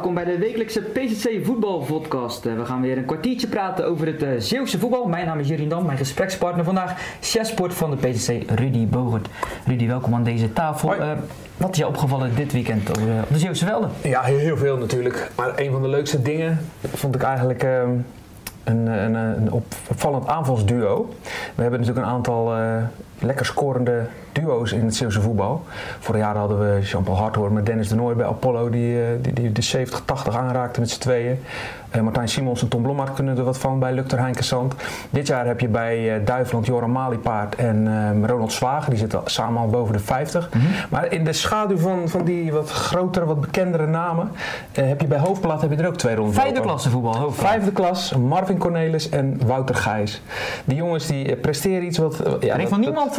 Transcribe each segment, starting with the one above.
Welkom bij de wekelijkse PCC voetbalpodcast. Uh, we gaan weer een kwartiertje praten over het uh, Zeeuwse voetbal. Mijn naam is Jurien Dam, mijn gesprekspartner vandaag, chefsport van de PCC Rudy Bogert. Rudy, welkom aan deze tafel. Uh, wat is je opgevallen dit weekend op de, op de Zeeuwse velden? Ja, heel veel natuurlijk. Maar een van de leukste dingen vond ik eigenlijk ehm, een, een, een opvallend aanvalsduo. We hebben natuurlijk een aantal lekker scorende duo's in het Zeeuwse voetbal. Vorig jaar hadden we Jean-Paul Harthoorn met Dennis de Nooy bij Apollo, die, die, die de 70-80 aanraakte met z'n tweeën. Uh, Martijn Simons en Tom Blommart kunnen er wat van bij Lukter Heinke Sand. Dit jaar heb je bij uh, Duiveland Joran Maliepaard en uh, Ronald Zwager. Die zitten samen al boven de 50. Mm -hmm. Maar in de schaduw van, van die wat grotere, wat bekendere namen... heb je bij Hoofdplaat heb je er ook twee ronden Vijfde klasse voetbal, Hoofdplaat. Vijfde klas, Marvin Cornelis en Wouter Gijs. Die jongens die presteren iets wat... Ja, er van niemand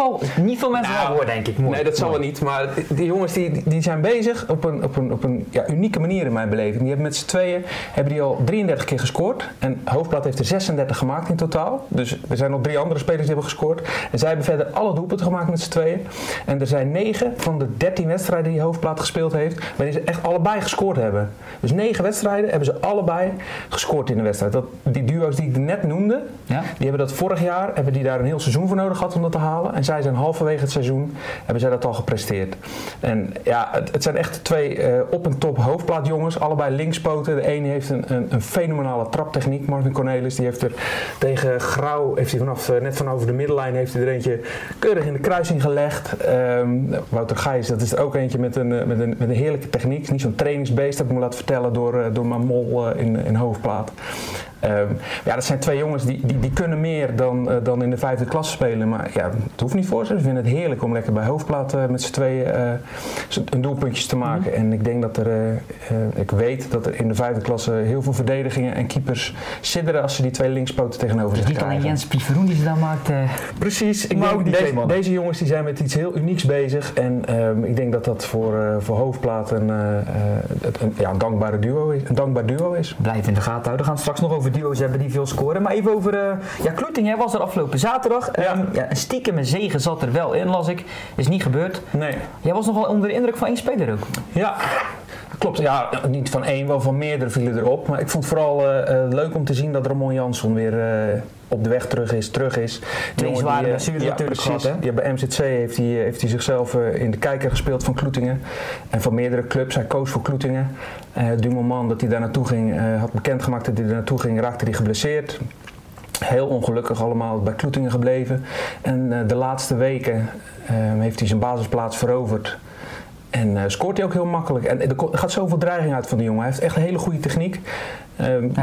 niet veel mensen nou, horen, denk ik. Mooi. Nee, dat zal wel niet. Maar die, die jongens die, die zijn bezig op een, op een, op een ja, unieke manier in mijn beleving. Die hebben met z'n tweeën hebben die al 33 keer gescoord. En Hoofdblad heeft er 36 gemaakt in totaal. Dus er zijn nog drie andere spelers die hebben gescoord. En zij hebben verder alle doelpunten gemaakt met z'n tweeën. En er zijn 9 van de 13 wedstrijden die Hoofdblad gespeeld heeft, waarin ze echt allebei gescoord hebben. Dus 9 wedstrijden hebben ze allebei gescoord in de wedstrijd. Dat, die duo's die ik net noemde, ja? die hebben dat vorig jaar, hebben die daar een heel seizoen voor nodig gehad om dat te halen. En zij zijn halverwege het seizoen, hebben zij dat al gepresteerd. En ja, het, het zijn echt twee uh, op- en top hoofdplaatjongens. Allebei linkspoten. De ene heeft een, een, een fenomenale traptechniek. Marvin Cornelis die heeft er tegen Grauw, heeft hij vanaf, uh, net van over de middenlijn, heeft hij er eentje keurig in de kruising gelegd. Um, Wouter Gijs, dat is ook eentje met een, met een, met een heerlijke techniek. Niet zo'n trainingsbeest, dat ik me laat vertellen door, door mijn mol in, in hoofdplaat. Um, ja, dat zijn twee jongens die, die, die kunnen meer dan, uh, dan in de vijfde klasse spelen. Maar ja, het hoeft niet voor ze. Ze vinden het heerlijk om lekker bij hoofdplaat uh, met z'n tweeën uh, een doelpuntjes te maken. Mm -hmm. En ik denk dat er, ik weet dat er in de vijfde klasse heel veel verdedigingen en keepers sidderen als ze die twee linkspoten tegenover zich dus krijgen. Niet alleen Jens Piveroen die ze dan maakt. Precies. Ik deze, deze jongens die zijn met iets heel unieks bezig. En um, ik denk dat dat voor, voor hoofdplaat een, een, ja, een, dankbare duo is, een dankbaar duo is. Blijf in de gaten houden. We gaan het straks nog over duo's hebben die veel scoren. Maar even over, uh, ja, Kloeting was er afgelopen zaterdag. Ja. Um, ja, een stiekem zegen zat er wel in, las ik. Is niet gebeurd. Nee. Jij was nogal onder de indruk van één speler ook. Ja. Klopt, ja, niet van één, wel van meerdere vielen erop. Maar ik vond het vooral uh, uh, leuk om te zien dat Ramon Jansson weer op de weg terug is. Terug is. Twee zware blessures ja, natuurlijk precies. gehad. Ja, bij MZC heeft hij, heeft hij zichzelf in de kijker gespeeld van Kloetingen. En van meerdere clubs. Hij koos voor Kloetingen. Uh, dat hij daar naartoe ging, uh, had bekendgemaakt dat hij er naartoe ging, raakte hij geblesseerd. Heel ongelukkig allemaal bij Kloetingen gebleven. En uh, de laatste weken heeft hij zijn basisplaats veroverd. En uh, scoort hij ook heel makkelijk. En er gaat zoveel dreiging uit van die jongen. Hij heeft echt een hele goede techniek.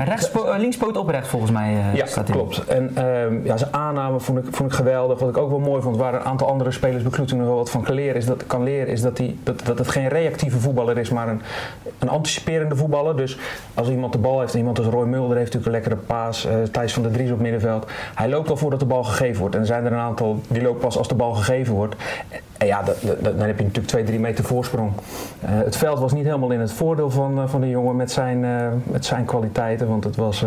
Rechtspo linkspoot oprecht volgens mij uh, ja, staat klopt. En um, ja, zijn aanname vond ik, vond ik geweldig. Wat ik ook wel mooi vond, waar een aantal andere spelers bij Kloetingen wel wat van kan leren, is dat, kan leren, is dat, hij, dat, dat het geen reactieve voetballer is, maar een, een anticiperende voetballer. Dus als iemand de bal heeft, en iemand als Roy Mulder heeft natuurlijk een lekkere paas, uh, Thijs van der Dries op middenveld. Hij loopt al voordat de bal gegeven wordt. En er zijn er een aantal die lopen pas als de bal gegeven wordt. En ja, dat, dat, dan heb je natuurlijk 2, 3 meter voorsprong. Uh, het veld was niet helemaal in het voordeel van, uh, van de jongen met zijn, uh, met zijn kwaliteiten. Want het was,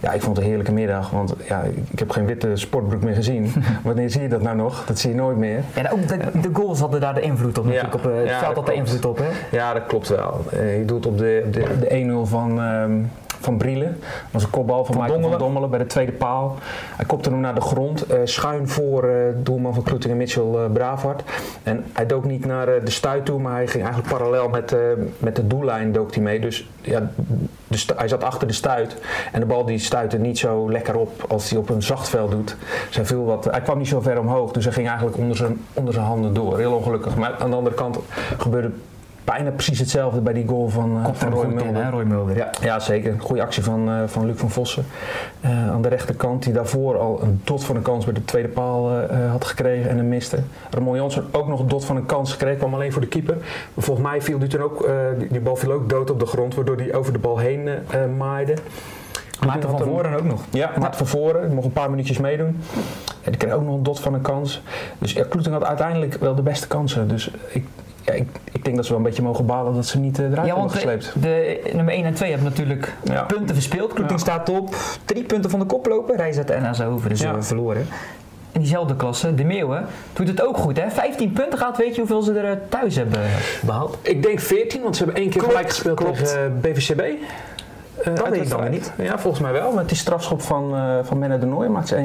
ja, ik vond het een heerlijke middag. Want ja, ik heb geen witte sportbroek meer gezien. Wanneer zie je dat nou nog? Dat zie je nooit meer. Ja, ook de, de goals hadden daar de invloed op. Natuurlijk. Ja, op het ja, veld had de invloed op. Hè? Ja, dat klopt wel. je doet op de, de, de 1-0 van... Um, van Brielen. Dat was een kopbal van, van Michael Dommelen. van Dommelen bij de tweede paal. Hij kopte hem naar de grond, uh, schuin voor uh, doelman van Kloetingen Mitchell uh. En hij dook niet naar de stuit toe, maar hij ging eigenlijk parallel met, met de doellijn dook hij mee. Dus ja, hij zat achter de stuit en de bal die stuitte niet zo lekker op als hij op een zacht veld doet. Dus hij, viel wat, hij kwam niet zo ver omhoog, dus hij ging eigenlijk onder zijn, onder zijn handen door. Heel ongelukkig. Maar aan de andere kant gebeurde bijna precies hetzelfde bij die goal van, uh, van Roy Mulder. In, hè, Roy Mulder. Ja, ja, zeker. Goede actie van, uh, van Luc van Vossen. Uh, aan de rechterkant, die daarvoor al een dot van een kans bij de tweede paal had gekregen en hem miste. Ramon Jansson ook nog een dot van een kans gekregen, kwam alleen voor de keeper. Volgens mij viel die toen ook, die, die, bal viel ook dood op de grond, waardoor hij over de bal heen maaide. Maarten van Voren ook nog. Ja, Maarten van Voren, nog een paar minuutjes meedoen. Ja, die kreeg ook nog een dot van een kans. Dus ja, Kloeting had uiteindelijk wel de beste kansen. Dus ik, ja, ik, ik, denk dat ze wel een beetje mogen balen dat ze niet uh, eruit ja, hebben gesleept. De, de nummer 1 en 2 hebben natuurlijk ja. punten verspeeld. Kloeting ja. staat op drie punten van de kop lopen. Reis uit de NA's over, dus ja. uh, verloren. in diezelfde klasse, de Meeuwen, doet het ook goed. Hè? 15 punten gaat, weet je hoeveel ze er eh, thuis hebben behaald? Ik denk 14, want ze hebben één keer Klopt, gelijk gespeeld klopt. tegen BVCB. Eh, weet ik dan niet. Ja, volgens mij wel. Met die strafschop van, eh van Menne de Nooy maakt ze 1-1.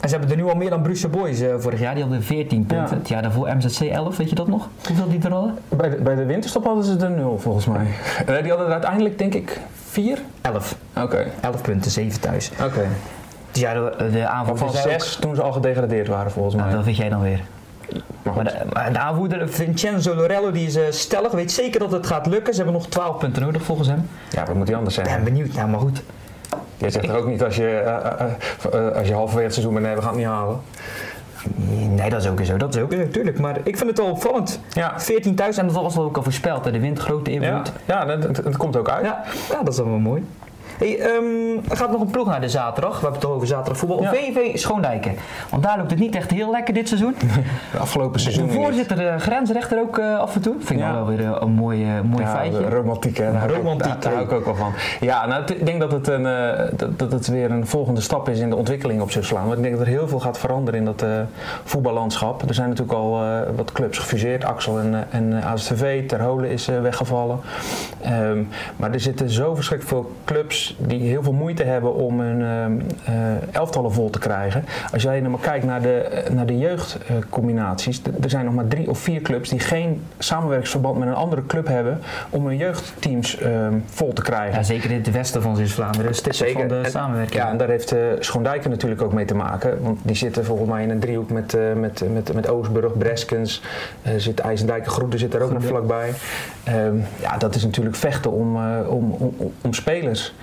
En ze hebben er nu al meer dan Brussel Boys eh, vorig jaar. Die hadden 14 punten. Ja. Het jaar daarvoor MZC 11, weet je dat nog? Hoeveel die er hadden? Bij de, bij de winterstop hadden ze er 0 volgens mij. Eh, die hadden er uiteindelijk denk ik 4. 11. Oké. 11 punten, 7 thuis. Oké. Dus ja, de, de zei ook- 6 toen ze al gedegradeerd waren volgens mij. Nou, dat weet jij dan weer. Maar de, maar de aanvoerder Vincenzo Lorello die is eh, stellig, weet zeker dat het gaat lukken. Ze hebben nog 12 punten nodig volgens hem. Ja, wat moet hij anders Ik ben benieuwd, nou maar goed. Je zegt er ook niet als je, eh, eh, eh, eh, als je halverwege het seizoen bent, nee, we gaan het niet halen. Nee, dat is ook zo. Dat is ook zo, tuurlijk. Maar ik vind het wel opvallend. Ja. 14 thuis en dat was wel ook al voorspeld. Hè. De wind, grote invloed. ja dat, dat- dat komt ook uit. Ja, ja, dat is wel mooi. Hey, ehm, er gaat nog een ploeg naar de zaterdag. We hebben het over zaterdag voetbal. Ja. VV Schoondijken. Want daar loopt het niet echt heel lekker dit seizoen. De afgelopen seizoen. De voorzitter, de grensrechter ook eh, af en toe. Vind ik Ja. wel weer eh, een mooi, eh, mooi Ja, feitje. romantiek hè. Daar Romantiek, Daar, daar hou ik ook wel van. Ja, nou, ik denk dat het, een, eh, dat, dat het weer een volgende stap is in de ontwikkeling op Zuid-Slaan. Want ik denk dat er heel veel gaat veranderen in dat eh, voetballandschap. Er zijn natuurlijk al eh, wat clubs gefuseerd. Axel en, eh, en eh, ASVV, Terholen is eh, weggevallen. Ehm, maar er zitten zo verschrikkelijk veel clubs die heel veel moeite hebben om hun eh, elftallen vol te krijgen. Als jij nou maar kijkt naar de, eh, naar de jeugdcombinaties. er zijn nog maar drie of vier clubs die geen samenwerkingsverband met een andere club hebben om hun jeugdteams ehm, vol te krijgen. Ja, zeker in het westen van Zuid-Vlaanderen. Dus dit is van de En- samenwerking. Ja, en daar heeft eh Schoondijken natuurlijk ook mee te maken. Want die zitten volgens mij in een driehoek met, met, met, met Oostburg, Breskens. zit IJsendijk en Groeten zit daar ook nog vlakbij. Ehm, ja, dat is natuurlijk vechten om, om, om, om spelers.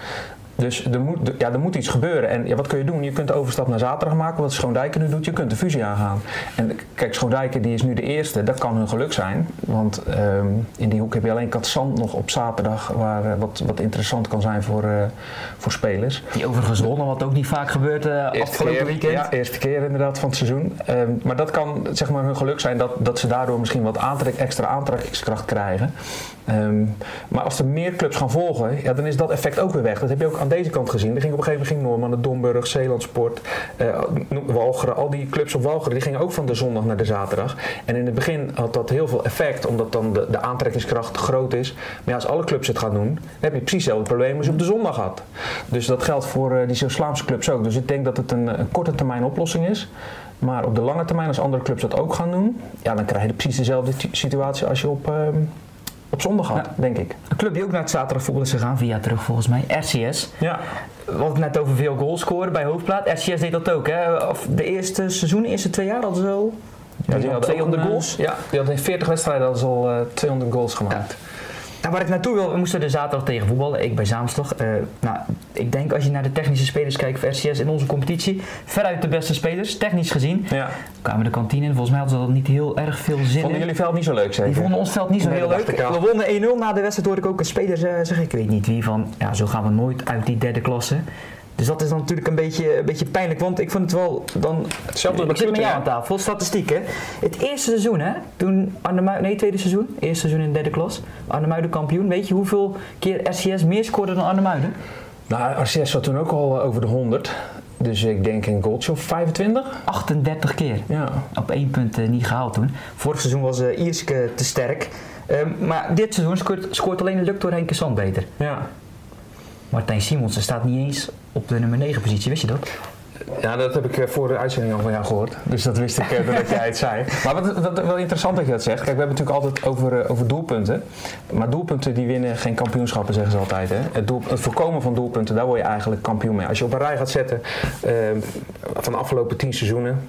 Dus er moet, ja, er moet iets gebeuren. En ja, wat kun je doen? Je kunt de overstap naar zaterdag maken, wat Schoondijken nu doet. Je kunt de fusie aangaan. En kijk, Schoondijken die is nu de eerste. Dat kan hun geluk zijn. Want ehm, in die hoek heb je alleen Katzand nog op zaterdag. Waar, eh, wat, wat interessant kan zijn voor, eh, voor spelers. Die overigens wonnen, wat ook niet vaak gebeurt eh, afgelopen keer, weekend. Ja, eerste keer inderdaad van het seizoen. Ehm, maar dat kan zeg maar hun geluk zijn dat, dat ze daardoor misschien wat aantrek, extra aantrekkingskracht krijgen. Ehm, maar als er meer clubs gaan volgen, ja, dan is dat effect ook weer weg. Dat heb je ook aan deze kant gezien. Er ging op een gegeven moment ging Norman, Domburg, Zeelandsport, eh, Walcheren, al die clubs op Walcheren, die gingen ook van de zondag naar de zaterdag. En in het begin had dat heel veel effect, omdat dan de, de aantrekkingskracht groot is. Maar ja, als alle clubs het gaan doen, dan heb je precies hetzelfde probleem als je op de zondag had. Dus dat geldt voor eh, die Zuid-Vlaamse clubs ook. Dus ik denk dat het een, een korte termijn oplossing is. Maar op de lange termijn, als andere clubs dat ook gaan doen, ja, dan krijg je precies dezelfde ti- situatie als je op, ehm, op zondag had, Ja. denk ik. Een club die ook naar het zaterdagvoetbal is gegaan, via terug volgens mij, RCS. Ja. We hadden het net over veel goals scoren bij Hoofdplaat. RCS deed dat ook, hè? Of de eerste seizoen, de eerste twee jaar hadden ze al Ja, die hadden 200 ook een, goals. Ja, die hadden in 40 wedstrijden al eh, 200 goals gemaakt. Nou, waar ik naartoe wil, we moesten er zaterdag tegen voetballen. Ik bij Zaamslag. Eh, nou, ik denk als je naar de technische spelers kijkt voor RCS in onze competitie, veruit de beste spelers, technisch gezien. Ja. Kwamen de kantine in, volgens mij hadden ze dat niet heel erg veel zin Vonden in. jullie veld niet zo leuk, zeker? Die vonden ons veld niet zo Nee, heel leuk. We wonnen 1-0. Na de wedstrijd hoorde ik ook een speler eh, zeggen, ik weet niet wie, van ja, zo gaan we nooit uit die derde klasse. Dus dat is dan natuurlijk een beetje, een beetje pijnlijk, want ik vond het wel dan... Hetzelfde ik zit bij met jou aan tafel, statistieken. Het eerste seizoen, hè, toen Arnhem, nee, tweede seizoen, eerste seizoen in de derde klas, Arnhemuiden kampioen. Weet je hoeveel keer RCS meer scoorde dan Arnhemuiden? Nou, RCS zat toen ook al eh, over de 100. Dus ik denk een goaltje of 25. 38 keer. Ja. Op één punt eh, niet gehaald toen. Vorig seizoen was eh Ierske te sterk. Ehm, maar dit seizoen scoort, scoort alleen de Luctor Henke Sand beter. Ja. Martijn Simonsen staat niet eens op de nummer 9 positie, wist je dat? Ja, dat heb ik eh, voor de uitzending al van jou gehoord. Dus dat wist ik eh, doordat jij het zei. Maar wat, wat wel interessant dat je dat zegt. Kijk, we hebben het natuurlijk altijd over, eh, over doelpunten. Maar doelpunten die winnen geen kampioenschappen, zeggen ze altijd. Hè? Het, doel, het voorkomen van doelpunten, daar word je eigenlijk kampioen mee. Als je op een rij gaat zetten eh, van de afgelopen tien seizoenen.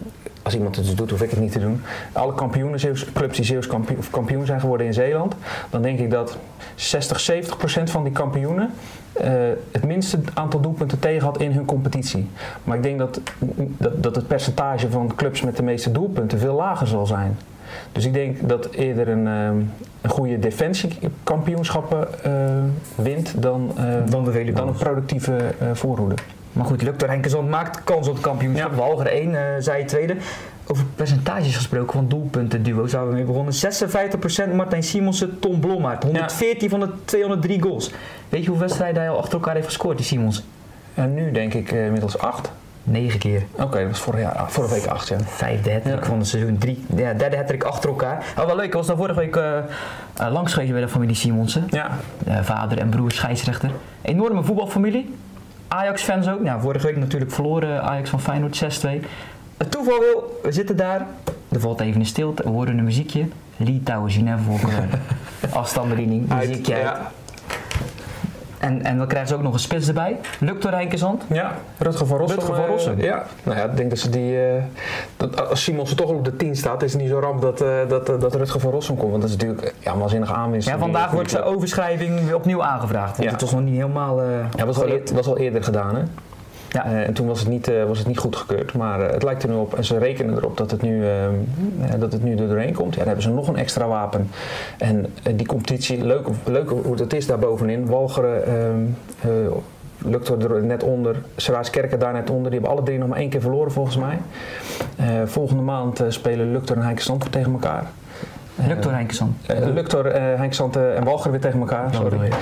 Als iemand het dus doet, hoef ik het niet te doen. Alle kampioenen, Zeeuws- clubs die Zeeuws kampioen, of kampioen zijn geworden in Zeeland. Dan denk ik dat 60, 70 procent van die kampioenen eh, het minste aantal doelpunten tegen had in hun competitie. Maar ik denk dat, dat, dat het percentage van clubs met de meeste doelpunten veel lager zal zijn. Dus ik denk dat eerder een, ehm, een goede defensiekampioenschappen eh wint dan, eh, Dan de dan een productieve eh, voorhoede. Maar goed, Luctor Henke Sand maakt kans op het kampioenschap. Ja. Walger 1, eh zij tweede. Over percentages gesproken van doelpunten duo's waar we mee begonnen. 56% Martijn Simonsen, Tom Blommaert. 114 van de 203 goals. Weet je hoeveel wedstrijden hij al achter elkaar heeft gescoord, die Simons? En nu denk ik eh, inmiddels acht. Negen keer. Oké, dat was vorig jaar, vorige week acht, ja. Vijfde hattrick Ja. van het seizoen. Drie, ja, derde hattrick achter elkaar. Oh, wel leuk. Ik was daar vorige week eh, langs geweest bij de familie Simonsen. Ja, vader en broer scheidsrechter. Enorme voetbalfamilie. Ajax-fans ook. Nou, vorige week natuurlijk verloren Ajax van Feyenoord 6-2. Het toeval wil, we zitten daar. Er valt even een stilte. We horen een muziekje. Litouwen, Genève, Volkswagen. Afstandsbediening, muziekje uit. ja. En, en dan krijgen ze ook nog een spits erbij. Lukt door Rijnkenzand. Ja, Rutger van Rossum. Rutger van eh, Rossum. ja, nou ja, ik denk dat ze die... eh, dat, als Simons er toch op de 10 staat, is het niet zo ramp dat, eh, dat, eh, dat Rutger van Rossum komt. Want dat is natuurlijk eh, ja, een waanzinnige aanwinst. Ja, vandaag wordt zijn overschrijving weer opnieuw aangevraagd. Want Ja. het was nog niet helemaal... eh, Ja, dat was, al, eer- was al eerder gedaan, hè? Ja. Eh, en toen was het niet, eh, was het niet goedgekeurd. Maar eh, het lijkt er nu op, en ze rekenen erop dat het nu, eh, eh, dat het nu er doorheen komt. Ja, dan hebben ze nog een extra wapen. En die competitie, leuk, leuk hoe het is daar bovenin. Walcheren ehm eh, lukt er net onder. Seraaskerken daar net onder. Die hebben alle drie nog maar één keer verloren volgens mij. Volgende maand spelen Luctor en Heike Zandvoort tegen elkaar. Luctor, eh Henk Zante en Walcheren weer tegen elkaar. Sorry.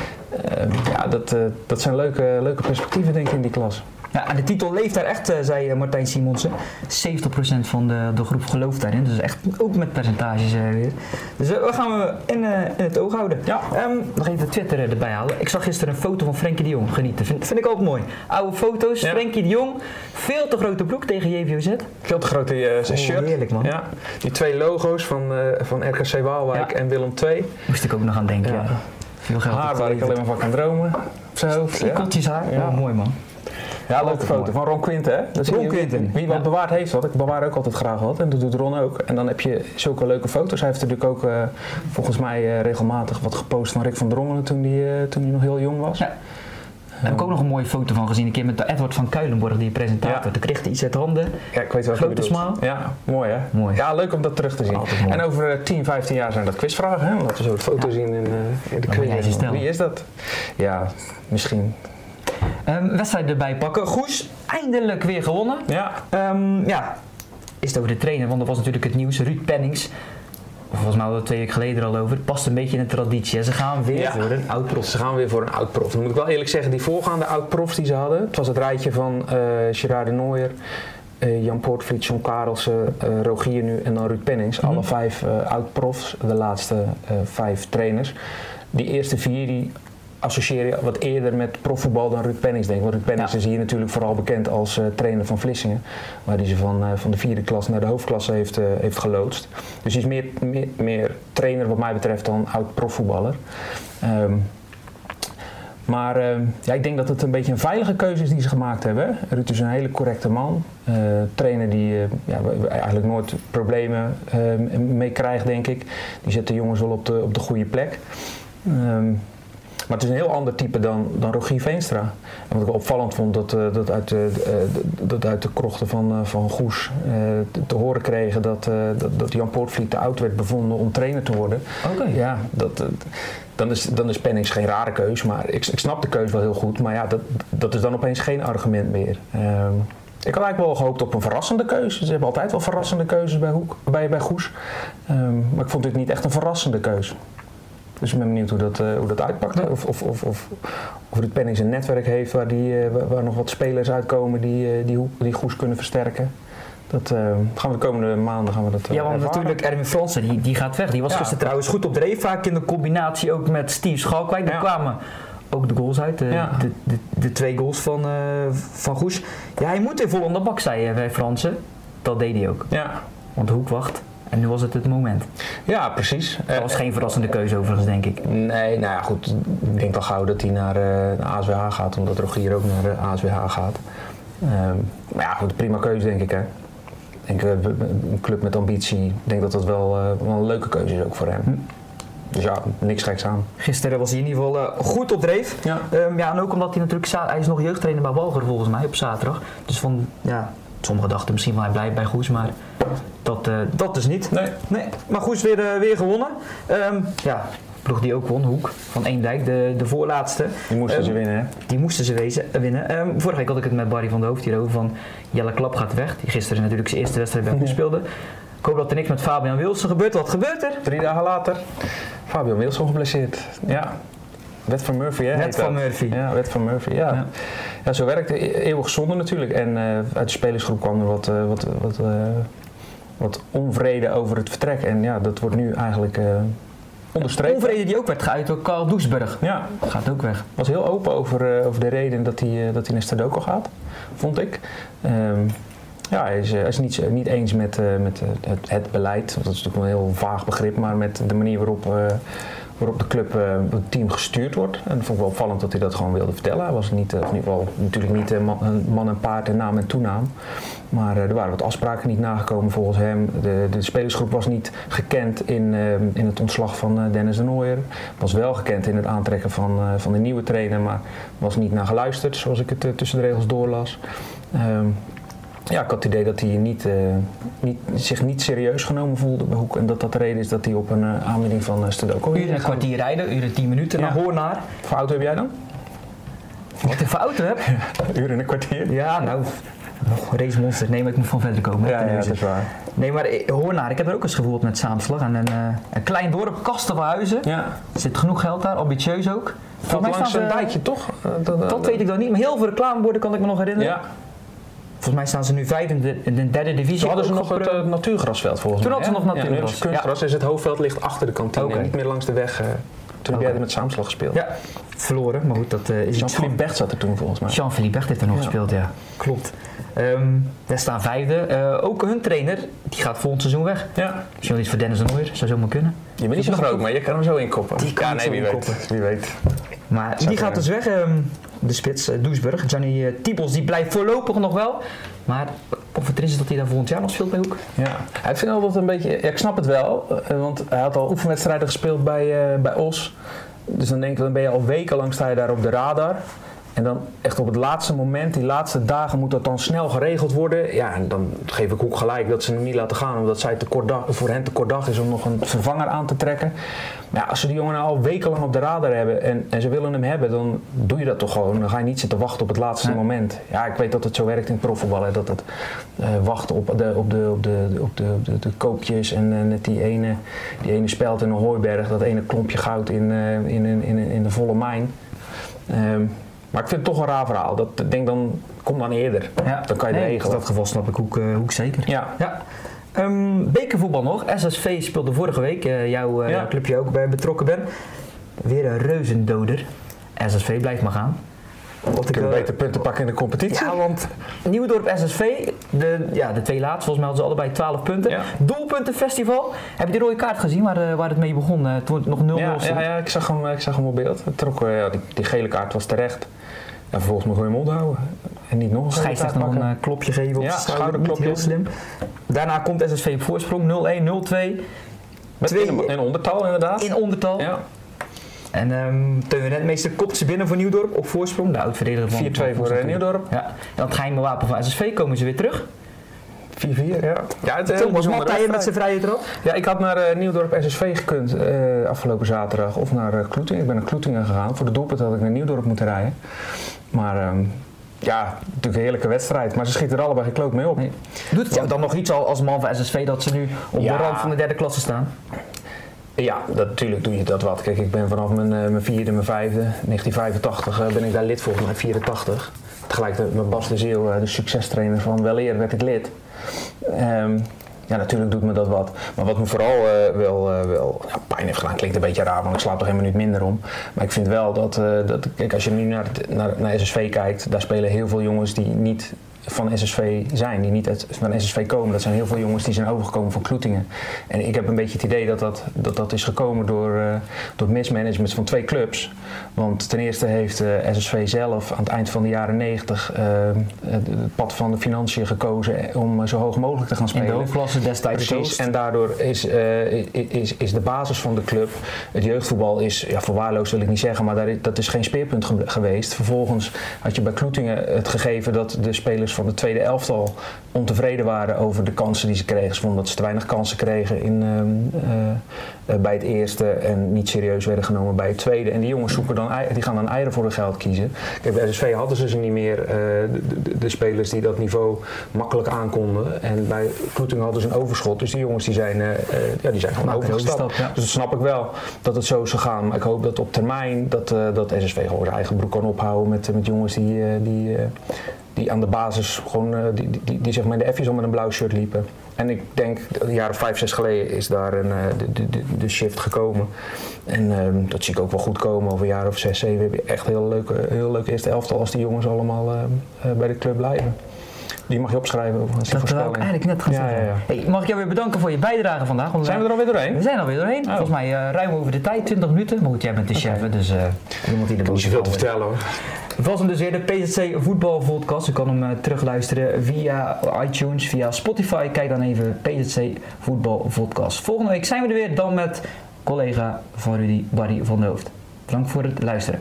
ja, dat, dat zijn leuke, leuke perspectieven denk ik in die klas. Ja, en de titel leeft daar echt, eh, zei eh, Martijn Simonsen. 70% van de, de groep gelooft daarin. Dus echt ook met percentages eh, weer. Dus we gaan we in, in het oog houden. Ja. Ehm, nog even Twitter erbij halen. Ik zag gisteren een foto van Frenkie de Jong. Genieten. Vind, vind ik ook mooi. Oude foto's. Ja. Frenkie de Jong. Veel te grote broek tegen JVOZ. Veel te grote Oh, shirt. heerlijk, man. Ja, die twee logo's van, van RKC Waalwijk Ja. en Willem II. Moest ik ook nog aan denken. Ja. Veel geld. Haar waar ik alleen maar van kan dromen. Op zijn hoofd. Ja, haar. Ja. Oh, mooi man. Ja leuke foto. mooi. Van Ron Quinten, hè? Dat Ron Quinten, Wie wat ja. bewaard heeft wat. Ik bewaar ook altijd graag wat. En dat doet Ron ook. En dan heb je zulke leuke foto's. Hij heeft natuurlijk ook eh, volgens mij eh, regelmatig wat gepost van Rick van Drongelen toen hij eh, toen hij nog heel jong was. Ja. Daar heb ik ook nog een mooie foto van gezien. Een keer met de Edward van Kuilenborg, die presentator. Ja. Toen kreeg hij iets uit handen. Ja, ik weet wel Grote smile. Ja, mooi hè? Mooi. Ja, leuk om dat terug te zien. En over eh, 10, 15 jaar zijn dat quizvragen, hè? Omdat we zo het foto zien in, in de quiz. Wie is dat? Ja, misschien. Ehm, wedstrijd erbij pakken. Goes, eindelijk weer gewonnen. Ja, Ehm, ja, is het over de trainer, want dat was natuurlijk het nieuws. Ruud Pennings. Volgens mij hadden we het twee weken geleden al over. Het past een beetje in de traditie. hè. Ze gaan weer Ja. voor een oud prof. ze gaan weer voor een oud-prof. Dan moet ik wel eerlijk zeggen, die voorgaande oud-profs die ze hadden, het was het rijtje van eh Gerard de Nooijer, eh, Jan Poortvliet, John Karelsen, eh, Rogier nu en dan Ruud Pennings. Mhm. Alle vijf oud-profs, de laatste vijf trainers. Die eerste vier die associeer je wat eerder met profvoetbal dan Ruud Pennings denk ik. Want Ruud Pennings Ja. is hier natuurlijk vooral bekend als eh, trainer van Vlissingen. Waar hij ze van, eh, van de vierde klas naar de hoofdklasse heeft, eh, heeft geloodst. Dus hij is meer, meer, meer trainer wat mij betreft dan oud profvoetballer. Ehm, maar ehm, ja, ik denk dat het een beetje een veilige keuze is die ze gemaakt hebben. Ruud is een hele correcte man. Trainer die ja, eigenlijk nooit problemen eh, mee krijgt, denk ik. Die zet de jongens wel op de, op de goede plek. Ehm, maar het is een heel ander type dan, dan Rogier Veenstra. En wat ik opvallend vond, dat, eh, dat, uit, de, eh, dat uit de krochten van, eh, van Goes te, te horen kregen dat, dat, dat Jan Poortvliet te oud werd bevonden om trainer te worden. Oké. Ja, dat, dan, is, dan is Pennings geen rare keus, maar ik, ik snap de keus wel heel goed. Maar ja, dat, dat is dan opeens geen argument meer. Ehm, ik had eigenlijk wel gehoopt op een verrassende keuze. Ze hebben altijd wel verrassende keuzes bij, Hoek, bij, bij Goes. Ehm, maar ik vond dit niet echt een verrassende keuze. Dus ik ben benieuwd hoe dat, eh, hoe dat uitpakt. Of, of, of, of, of het Pennings een netwerk heeft waar, die, eh, waar, nog wat spelers uitkomen die, eh, die, die Goes kunnen versterken. Dat gaan we de komende maanden gaan we dat eh, Ja, want ervaren. natuurlijk Erwin Fransen, die, die gaat weg. Die was Ja. gisteren trouwens goed op dreef. Vaak in de combinatie ook met Steve Schalkwijk. Daar Ja. kwamen ook de goals uit. De, Ja. de, de, de twee goals van, eh, van Goes. Ja, hij moet weer vol aan de bak, zei bij Fransen. Dat deed hij ook. Ja. Want de hoek wacht. En nu was het het moment. ja, precies. Dat Eh, was geen verrassende keuze overigens, denk ik. Nee, nou ja, goed. Ik denk al gauw dat hij naar, eh naar ASWH gaat, omdat Rogier ook naar de ASWH gaat. Ehm, maar ja, goed, prima keuze denk ik hè. Ik denk, eh, een club met ambitie, ik denk dat dat wel, eh, wel een leuke keuze is ook voor hem. Dus ja, niks geks aan. Gisteren was hij in ieder geval eh, goed op dreef. Ja. Ehm, ja, en ook omdat hij natuurlijk... Hij is nog jeugdtrainer bij Walger volgens mij op zaterdag. Dus van, ja... Sommigen dachten misschien wel hij blijft bij Goes, maar dat, eh, dat dus niet. Nee. Nee, maar Goes weer, eh, weer gewonnen. Ehm, ja, ploeg die ook won, Hoek van Eendijk, de, de voorlaatste. Die moesten Ehm, ze winnen hè. Die moesten ze wezen, eh, winnen. Ehm, vorige week had ik het met Barry van de Hoofd hierover van Jelle Klap gaat weg. Die gisteren natuurlijk zijn eerste wedstrijd bij Ja. speelde. Ik hoop dat er niks met Fabian Wilson gebeurt. Wat gebeurt er? Drie dagen later, Fabio Wilson geblesseerd. Ja. Wet van Murphy, hè? Wet van dat. Murphy. Ja, wet van Murphy, ja. Ja. Ja, zo werkt het. E- Eeuwig zonde natuurlijk. En uit de spelersgroep kwam er wat, wat, wat, wat onvrede over het vertrek. En ja, dat wordt nu eigenlijk eh onderstreept. Onvrede die ook werd geuit door Carl Doesburg. Ja, Gaat ook weg. was heel open over, eh, over de reden dat hij, eh, dat hij naar Stadoko gaat, vond ik. Ehm, ja, hij is, hij is niet, niet eens met, met het, het beleid. Dat is natuurlijk een heel vaag begrip, maar met de manier waarop, waarop de club, het team gestuurd wordt. En dat vond ik wel opvallend dat hij dat gewoon wilde vertellen. Hij was niet, in ieder geval natuurlijk niet man, man en paard en naam en toenaam. Maar eh, er waren wat afspraken niet nagekomen volgens hem. De, de spelersgroep was niet gekend in, eh, in het ontslag van eh, Dennis de Nooier. Was wel gekend in het aantrekken van, van de nieuwe trainer, maar was niet naar geluisterd, zoals ik het tussen de regels doorlas. Ehm, ja, ik had het idee dat hij niet, niet, zich niet serieus genomen voelde bij Hoek. En dat dat de reden is dat hij op een eh, aanbieding van uh, Uur en een kwartier rijden, uur en tien minuten Ja. naar Hoornaar. Voor auto heb jij dan? Wat ik voor auto heb? uur en een kwartier? Ja, nou. Oh, race monster. Nee, maar ik moet van verder komen. Ja, ja, dat is waar. Nee, maar eh, Hoornaar, ik heb er ook eens gevoeld met Saamslag. En een, eh, een klein dorp, Kastenverhuizen. Ja, Er zit genoeg geld daar, ambitieus ook. Volgens mij langs staan een ze- dijkje, toch? Eh, Dat weet ik dan niet, maar heel veel reclameborden kan ik me nog herinneren. Ja, Volgens mij staan ze nu vijf in de, in de derde divisie. Toen hadden ze nog het natuurgrasveld volgens Toen mij. hadden ze nog natuurgras, kunstgras, dus het hoofdveld ligt achter de kantine en niet meer langs de weg. toen heb Oké. jij met Saamslag gespeeld. Ja, verloren, maar goed, dat eh, is Jean-Philippe Becht zat er toen volgens mij. Jean-Philippe Becht heeft er nog Ja. gespeeld, ja. Klopt. Ehm we staan vijfde. Eh, ook hun trainer, die gaat volgend seizoen weg. Ja. Misschien wel iets voor Dennis de Nooier, zou zomaar kunnen. Je bent niet zo Nog groot, maar je kan hem zo inkoppen. Die kan ja, ik nee, zo wie weet. inkoppen. Wie weet. Maar Zou die gaat kunnen. dus weg, ehm, de spits uh, Doesburg. Johnny uh, Tiebels, die blijft voorlopig nog wel. Maar of het erin is dat hij daar volgend jaar nog speelt bij Hoek? Ja, hij vindt altijd een beetje. Ja, ik snap het wel, want hij had al oefenwedstrijden gespeeld bij, eh, bij Os. Dus dan denk ik, dan ben je al wekenlang sta je daar op de radar. En dan echt op het laatste moment, die laatste dagen, moet dat dan snel geregeld worden. Ja, en dan geef ik ook gelijk dat ze hem niet laten gaan, omdat zij te kort dag, voor hen te kort dag is om nog een vervanger aan te trekken. Maar ja, als ze die jongen nou al wekenlang op de radar hebben en, en ze willen hem hebben, dan doe je dat toch gewoon. Dan ga je niet zitten wachten op het laatste Ja. moment. Ja, ik weet dat het zo werkt in het profvoetbal, hè, dat het eh, wachten op de, op de, op de, op de, op de, de koopjes en eh, net die ene, die ene speld in een hooiberg, dat ene klompje goud in, eh, in, in, in, in de volle mijn. Ehm, maar ik vind het toch een raar verhaal. Dat, ik denk dan, kom dan eerder. Dan kan je het nee, regelen. In dat geval snap ik Hoek, eh, Hoek zeker. Ja, Ja. Ehm, bekervoetbal nog. SSV speelde vorige week, eh, jouw eh, Ja. clubje ook bij betrokken ben. Weer een reuzendoder. SSV blijft maar gaan. Wat ik, eh, beter punten pakken in de competitie. Ja, want Nieuwdorp SSV, de, ja, de twee laatste, volgens mij hadden ze allebei 12 punten. Ja. Doelpuntenfestival. Heb je die rode kaart gezien waar, eh, waar het mee begon? eh, toen het nog 0-0 Ja, ja, ja, ik, zag hem, ik zag hem op beeld. Het trok, eh, ja, die, die gele kaart was terecht. En vervolgens moet je je mond houden. En niet nog een Scheidsrechter nog een eh, klopje geven op Ja, schouderklopje. heel slim. Daarna komt SSV op voorsprong 0-1, 0-2 Met twee- in, in ondertal inderdaad. in ondertal. Ja, En ehm Teun Rentmeester kopt ze binnen voor Nieuwdorp op voorsprong. De oud-verdediger van 4-2 voor eh, Nieuwdorp. 4-4, Ja. En het geheime wapen van SSV komen ze weer terug. ja. ja het is een Thomas bijzondere Matthijs met zijn vrije trap. Ja, ik had naar eh, Nieuwdorp SSV gekund eh, afgelopen zaterdag. Of naar eh, Kloetingen. Ik ben naar Kloetingen gegaan. Voor de doelpunt had ik naar Nieuwdorp moeten rijden. Maar ehm, ja, natuurlijk een heerlijke wedstrijd. Maar ze schieten er allebei gekloot mee op. Nee. Doet het jou dan nog iets al als man van SSV dat ze nu op Ja. de rand van de derde klasse staan? Ja, dat, natuurlijk doe je dat wat. Kijk, ik ben vanaf mijn, eh, mijn vierde, mijn vijfde, 1985, eh, ben ik daar lid volgens mij, 84. Tegelijkertijd met Bas de Zeeuw, eh, de succestrainer van Weleer, werd ik lid. Ehm, ja, natuurlijk doet me dat wat. Maar wat me vooral eh, wel, eh, wel ja, pijn heeft gedaan, klinkt een beetje raar, want ik slaap toch helemaal niet minder om. Maar ik vind wel dat, eh, dat kijk, als je nu naar, naar, naar SSV kijkt, daar spelen heel veel jongens die niet van SSV zijn, die niet uit, van SSV komen. Dat zijn heel veel jongens die zijn overgekomen van Kloetingen. En ik heb een beetje het idee dat dat, dat, dat is gekomen door, eh, door het mismanagement van twee clubs. Want ten eerste heeft eh, SSV zelf aan het eind van de jaren 90 eh, het, pad van de financiën gekozen om zo hoog mogelijk te gaan In de spelen. hoofdklasse destijds Precies, Oost. en daardoor is, is, is de basis van de club, het jeugdvoetbal is, ja, verwaarloosd wil ik niet zeggen, maar daar, dat is geen speerpunt ge- geweest. Vervolgens had je bij Kloetingen het gegeven dat de spelers van de tweede elftal ontevreden waren over de kansen die ze kregen. Ze vonden dat ze te weinig kansen kregen in, ehm, eh, eh, bij het eerste en niet serieus werden genomen bij het tweede. En die jongens zoeken dan, die gaan dan eieren voor hun geld kiezen. Kijk, bij SSV hadden ze ze niet meer, eh, de, de- de spelers die dat niveau makkelijk aankonden. En bij Kloeting hadden ze een overschot. Dus die jongens die zijn, ja, die zijn gewoon overgestapt. ja. Dus dat snap ik wel, dat het zo is gegaan. Maar ik hoop dat op termijn dat, dat SSV gewoon zijn eigen broek kan ophouden met, met jongens die, die, die aan de basis gewoon, eh, die, die, die, zeg maar in de F's al met een blauw shirt liepen. En ik denk, een jaar of vijf, zes geleden is daar een, eh, de, de, de, shift gekomen. En ehm, dat zie ik ook wel goed komen. Over een jaar of zes, zeven heb je echt heel leuke, heel leuke eerste elftal als die jongens allemaal eh, bij de club blijven. Die mag je opschrijven als Dat wil ik eigenlijk net gaan Ja, zeggen. ja, ja. Hey, mag ik jou weer bedanken voor je bijdrage vandaag? Want Zijn we er alweer doorheen? We zijn alweer doorheen. Volgens mij eh, ruim over de tijd, 20 minuten. Maar goed, jij bent de chef, dus eh iemand die de Niet boos zoveel te vertellen hoor. Het was hem dus weer, de PZC Voetbal Podcast. Je kan hem eh, terugluisteren via iTunes, via Spotify. Kijk dan even PZC Voetbal Podcast. Volgende week zijn we er weer, dan met collega van Rudy, Barry van de Hoofd. Bedankt voor het luisteren.